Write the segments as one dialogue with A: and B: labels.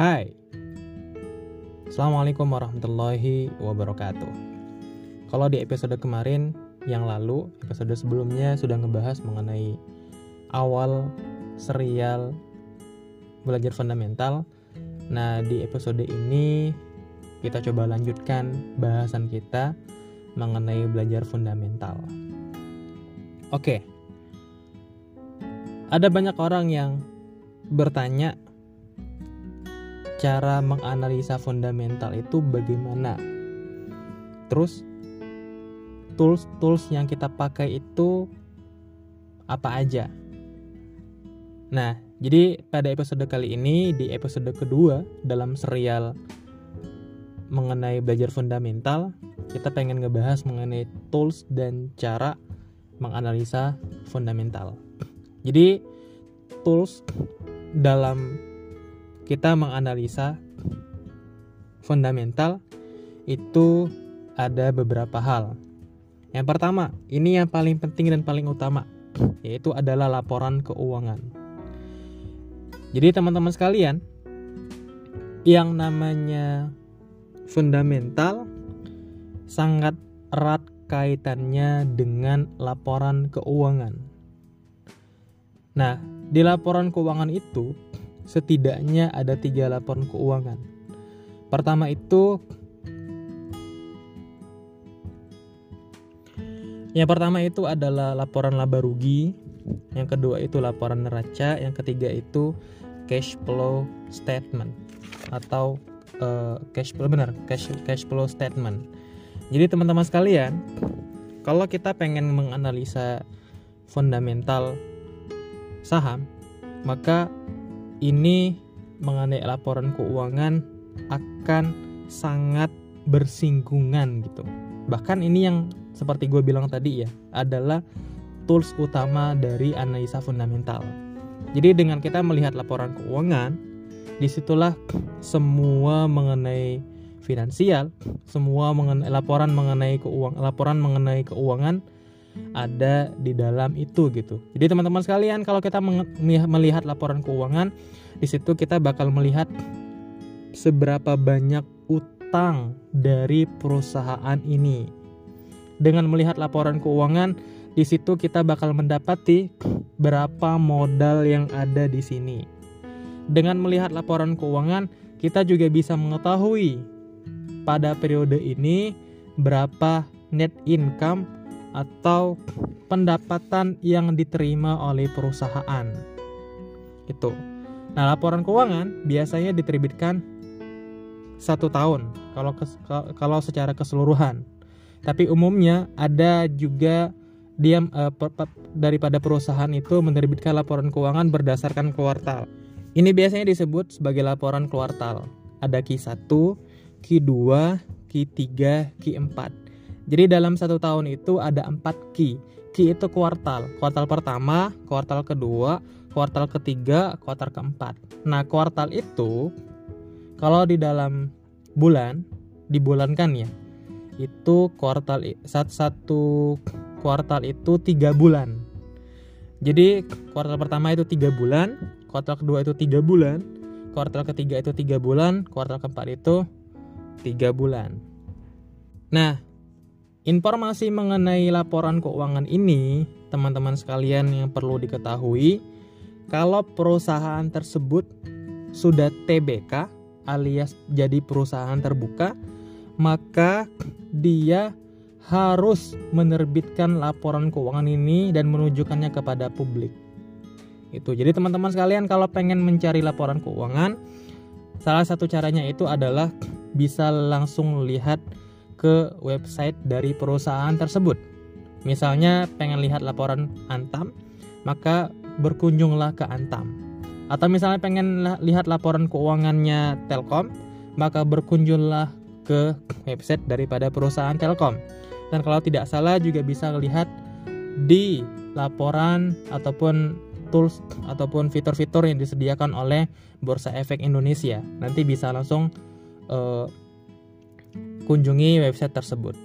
A: Hai. Assalamualaikum warahmatullahi wabarakatuh. Kalau di episode kemarin yang lalu Episode sebelumnya sudah ngebahas mengenai Awal serial Belajar fundamental. Nah di episode ini Kita coba lanjutkan bahasan kita Mengenai belajar fundamental. Oke. Ada banyak orang yang bertanya cara menganalisa fundamental itu bagaimana. Terus tools-tools yang kita pakai itu apa aja. Nah, jadi pada episode kali ini di episode kedua dalam serial mengenai belajar fundamental, kita pengen ngebahas mengenai tools dan cara menganalisa fundamental. Jadi tools dalam kita menganalisa fundamental itu ada beberapa hal. Yang pertama, ini yang paling penting dan paling utama, yaitu adalah laporan keuangan. Jadi teman-teman sekalian, yang namanya fundamental sangat erat kaitannya dengan laporan keuangan. Nah, di laporan keuangan itu setidaknya ada tiga laporan keuangan. Pertama itu yang pertama itu adalah laporan laba rugi, yang kedua itu laporan neraca, yang ketiga itu cash flow statement atau uh, cash flow benar cash cash flow statement. Jadi teman-teman sekalian, kalau kita pengen menganalisa fundamental saham, maka ini mengenai laporan keuangan akan sangat bersinggungan gitu. Bahkan ini yang seperti gue bilang tadi ya, adalah tools utama dari analisa fundamental. Jadi dengan kita melihat laporan keuangan, di situlah semua mengenai finansial, semua mengenai laporan mengenai keuangan, laporan mengenai keuangan ada di dalam itu gitu. Jadi teman-teman sekalian kalau kita melihat laporan keuangan di situ kita bakal melihat seberapa banyak utang dari perusahaan ini. Dengan melihat laporan keuangan di situ kita bakal mendapati berapa modal yang ada di sini. Dengan melihat laporan keuangan kita juga bisa mengetahui pada periode ini berapa net income atau pendapatan yang diterima oleh perusahaan. Itu. Nah, laporan keuangan biasanya diterbitkan satu tahun kalau kalau secara keseluruhan. Tapi umumnya ada juga dia uh, per, per, daripada perusahaan itu menerbitkan laporan keuangan berdasarkan kuartal. Ini biasanya disebut sebagai laporan kuartal. Ada Q1, Q2, Q3, Q4. Jadi dalam satu tahun itu ada empat key. Key itu kuartal. Kuartal pertama, kuartal kedua, kuartal ketiga, kuartal keempat. Nah kuartal itu kalau di dalam bulan dibulankan ya itu kuartal satu, satu kuartal itu tiga bulan. Jadi kuartal pertama itu tiga bulan, kuartal kedua itu tiga bulan, kuartal ketiga itu tiga bulan, kuartal keempat itu tiga bulan. Nah, Informasi mengenai laporan keuangan ini, teman-teman sekalian yang perlu diketahui, kalau perusahaan tersebut sudah TBK alias jadi perusahaan terbuka, maka dia harus menerbitkan laporan keuangan ini dan menunjukkannya kepada publik. Itu. Jadi teman-teman sekalian kalau pengen mencari laporan keuangan, salah satu caranya itu adalah bisa langsung lihat ke website dari perusahaan tersebut. Misalnya pengen lihat laporan Antam, maka berkunjunglah ke Antam. Atau misalnya pengen lihat laporan keuangannya Telkom, maka berkunjunglah ke website daripada perusahaan Telkom. Dan kalau tidak salah juga bisa lihat di laporan ataupun tools ataupun fitur-fitur yang disediakan oleh Bursa Efek Indonesia. Nanti bisa langsung uh, kunjungi website tersebut.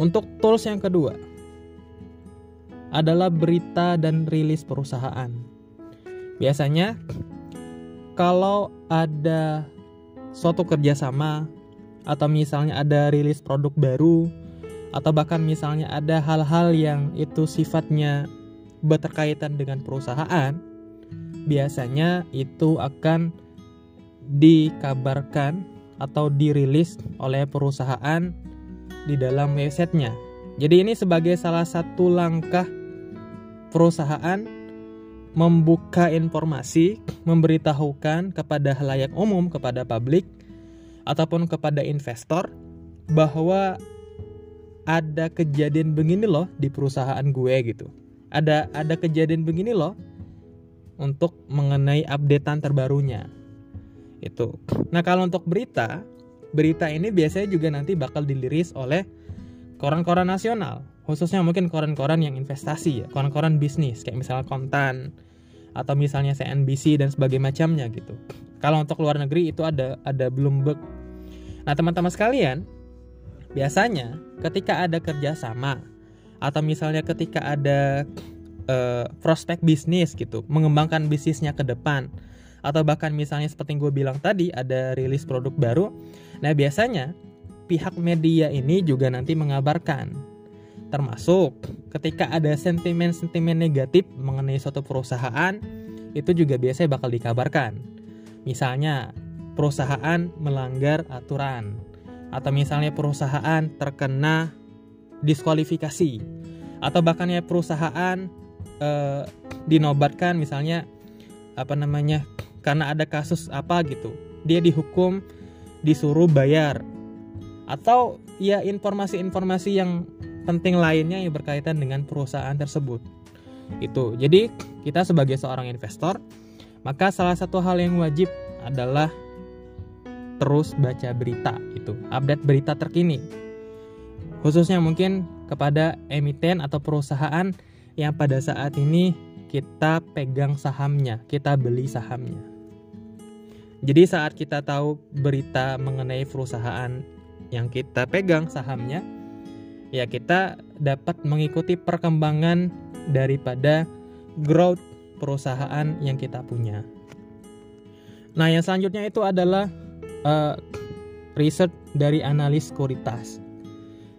A: Untuk tools yang kedua adalah berita dan rilis perusahaan. Biasanya kalau ada suatu kerjasama atau misalnya ada rilis produk baru atau bahkan misalnya ada hal-hal yang itu sifatnya berkaitan dengan perusahaan, biasanya itu akan dikabarkan atau dirilis oleh perusahaan di dalam websitenya. Jadi ini sebagai salah satu langkah perusahaan membuka informasi, memberitahukan kepada halayak umum, kepada publik, ataupun kepada investor bahwa ada kejadian begini loh di perusahaan gue gitu. Ada ada kejadian begini loh untuk mengenai updatean terbarunya. Itu. Nah, kalau untuk berita, berita ini biasanya juga nanti bakal diliris oleh koran-koran nasional, khususnya mungkin koran-koran yang investasi ya, koran-koran bisnis kayak misalnya Kontan atau misalnya CNBC dan sebagainya macamnya gitu. Kalau untuk luar negeri itu ada ada Bloomberg. Nah, teman-teman sekalian, biasanya ketika ada kerjasama atau misalnya ketika ada uh, prospek bisnis gitu, mengembangkan bisnisnya ke depan, atau bahkan misalnya seperti gue bilang tadi ada rilis produk baru. Nah biasanya pihak media ini juga nanti mengabarkan. Termasuk ketika ada sentimen-sentimen negatif mengenai suatu perusahaan itu juga biasanya bakal dikabarkan. Misalnya perusahaan melanggar aturan. Atau misalnya perusahaan terkena diskualifikasi. Atau bahkan ya perusahaan eh, dinobatkan misalnya apa namanya karena ada kasus apa gitu. Dia dihukum disuruh bayar. Atau ya informasi-informasi yang penting lainnya yang berkaitan dengan perusahaan tersebut. Itu. Jadi kita sebagai seorang investor maka salah satu hal yang wajib adalah terus baca berita itu update berita terkini. Khususnya mungkin kepada emiten atau perusahaan yang pada saat ini kita pegang sahamnya, kita beli sahamnya. Jadi saat kita tahu berita mengenai perusahaan yang kita pegang sahamnya, ya kita dapat mengikuti perkembangan daripada growth perusahaan yang kita punya. Nah, yang selanjutnya itu adalah uh, riset dari analis sekuritas.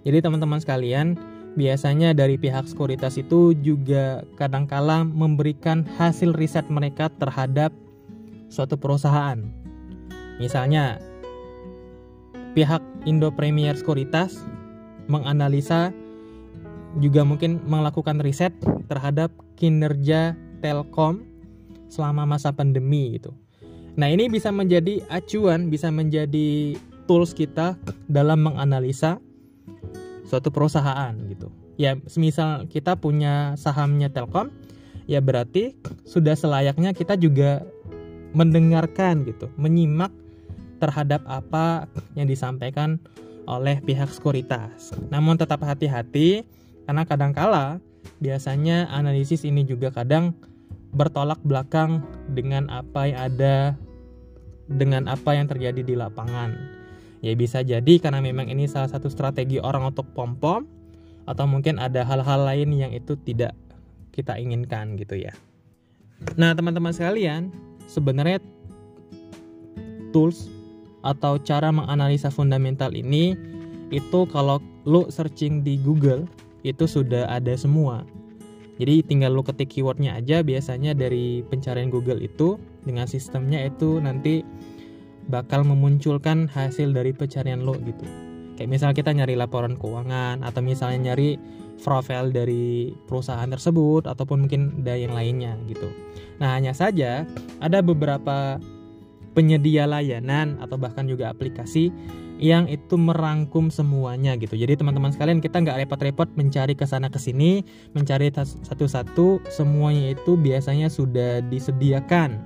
A: Jadi teman-teman sekalian, biasanya dari pihak sekuritas itu juga kadangkala memberikan hasil riset mereka terhadap suatu perusahaan. Misalnya, pihak Indo Premier Sekuritas menganalisa juga mungkin melakukan riset terhadap kinerja Telkom selama masa pandemi gitu. Nah, ini bisa menjadi acuan, bisa menjadi tools kita dalam menganalisa suatu perusahaan gitu. Ya, semisal kita punya sahamnya Telkom, ya berarti sudah selayaknya kita juga mendengarkan gitu, menyimak terhadap apa yang disampaikan oleh pihak sekuritas. Namun tetap hati-hati karena kadangkala biasanya analisis ini juga kadang bertolak belakang dengan apa yang ada dengan apa yang terjadi di lapangan. Ya bisa jadi karena memang ini salah satu strategi orang untuk pom-pom atau mungkin ada hal-hal lain yang itu tidak kita inginkan gitu ya. Nah, teman-teman sekalian, sebenarnya tools atau cara menganalisa fundamental ini itu kalau lu searching di Google itu sudah ada semua. Jadi tinggal lu ketik keywordnya aja biasanya dari pencarian Google itu dengan sistemnya itu nanti bakal memunculkan hasil dari pencarian lo gitu. Kayak misalnya kita nyari laporan keuangan atau misalnya nyari profil dari perusahaan tersebut ataupun mungkin ada yang lainnya gitu. Nah, hanya saja ada beberapa penyedia layanan atau bahkan juga aplikasi yang itu merangkum semuanya gitu. Jadi teman-teman sekalian kita nggak repot-repot mencari ke sana ke sini, mencari satu-satu, semuanya itu biasanya sudah disediakan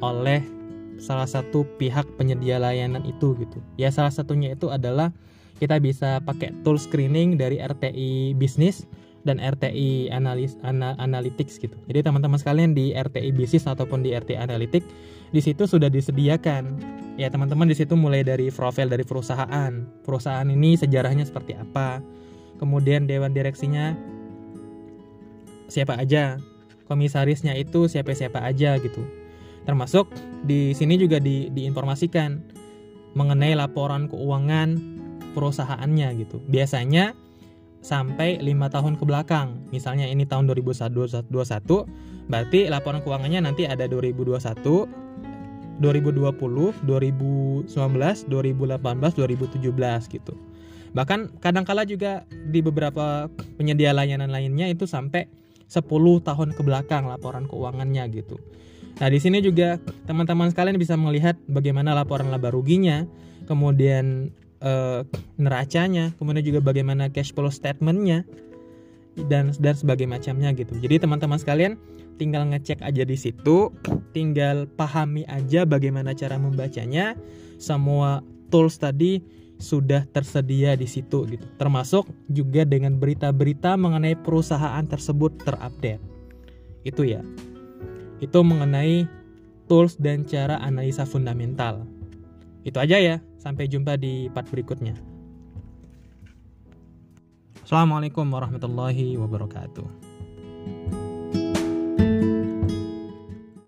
A: oleh salah satu pihak penyedia layanan itu gitu. Ya salah satunya itu adalah kita bisa pakai tool screening dari RTI bisnis dan RTI analis ana, analytics gitu. Jadi teman-teman sekalian di RTI bisnis ataupun di RTI analytics di situ sudah disediakan. Ya teman-teman di situ mulai dari profil dari perusahaan. Perusahaan ini sejarahnya seperti apa. Kemudian dewan direksinya siapa aja. Komisarisnya itu siapa-siapa aja gitu. Termasuk di sini juga di, diinformasikan mengenai laporan keuangan perusahaannya gitu. Biasanya sampai lima tahun ke belakang. Misalnya ini tahun 2021, berarti laporan keuangannya nanti ada 2021, 2020, 2019, 2018, 2017 gitu. Bahkan kadangkala juga di beberapa penyedia layanan lainnya itu sampai 10 tahun ke belakang laporan keuangannya gitu. Nah, di sini juga teman-teman sekalian bisa melihat bagaimana laporan laba ruginya, kemudian eh, neracanya, kemudian juga bagaimana cash flow statementnya dan dan sebagai macamnya gitu. Jadi teman-teman sekalian tinggal ngecek aja di situ, tinggal pahami aja bagaimana cara membacanya. Semua tools tadi sudah tersedia di situ gitu. Termasuk juga dengan berita-berita mengenai perusahaan tersebut terupdate. Itu ya. Itu mengenai tools dan cara analisa fundamental. Itu aja ya. Sampai jumpa di part berikutnya. Assalamualaikum warahmatullahi wabarakatuh.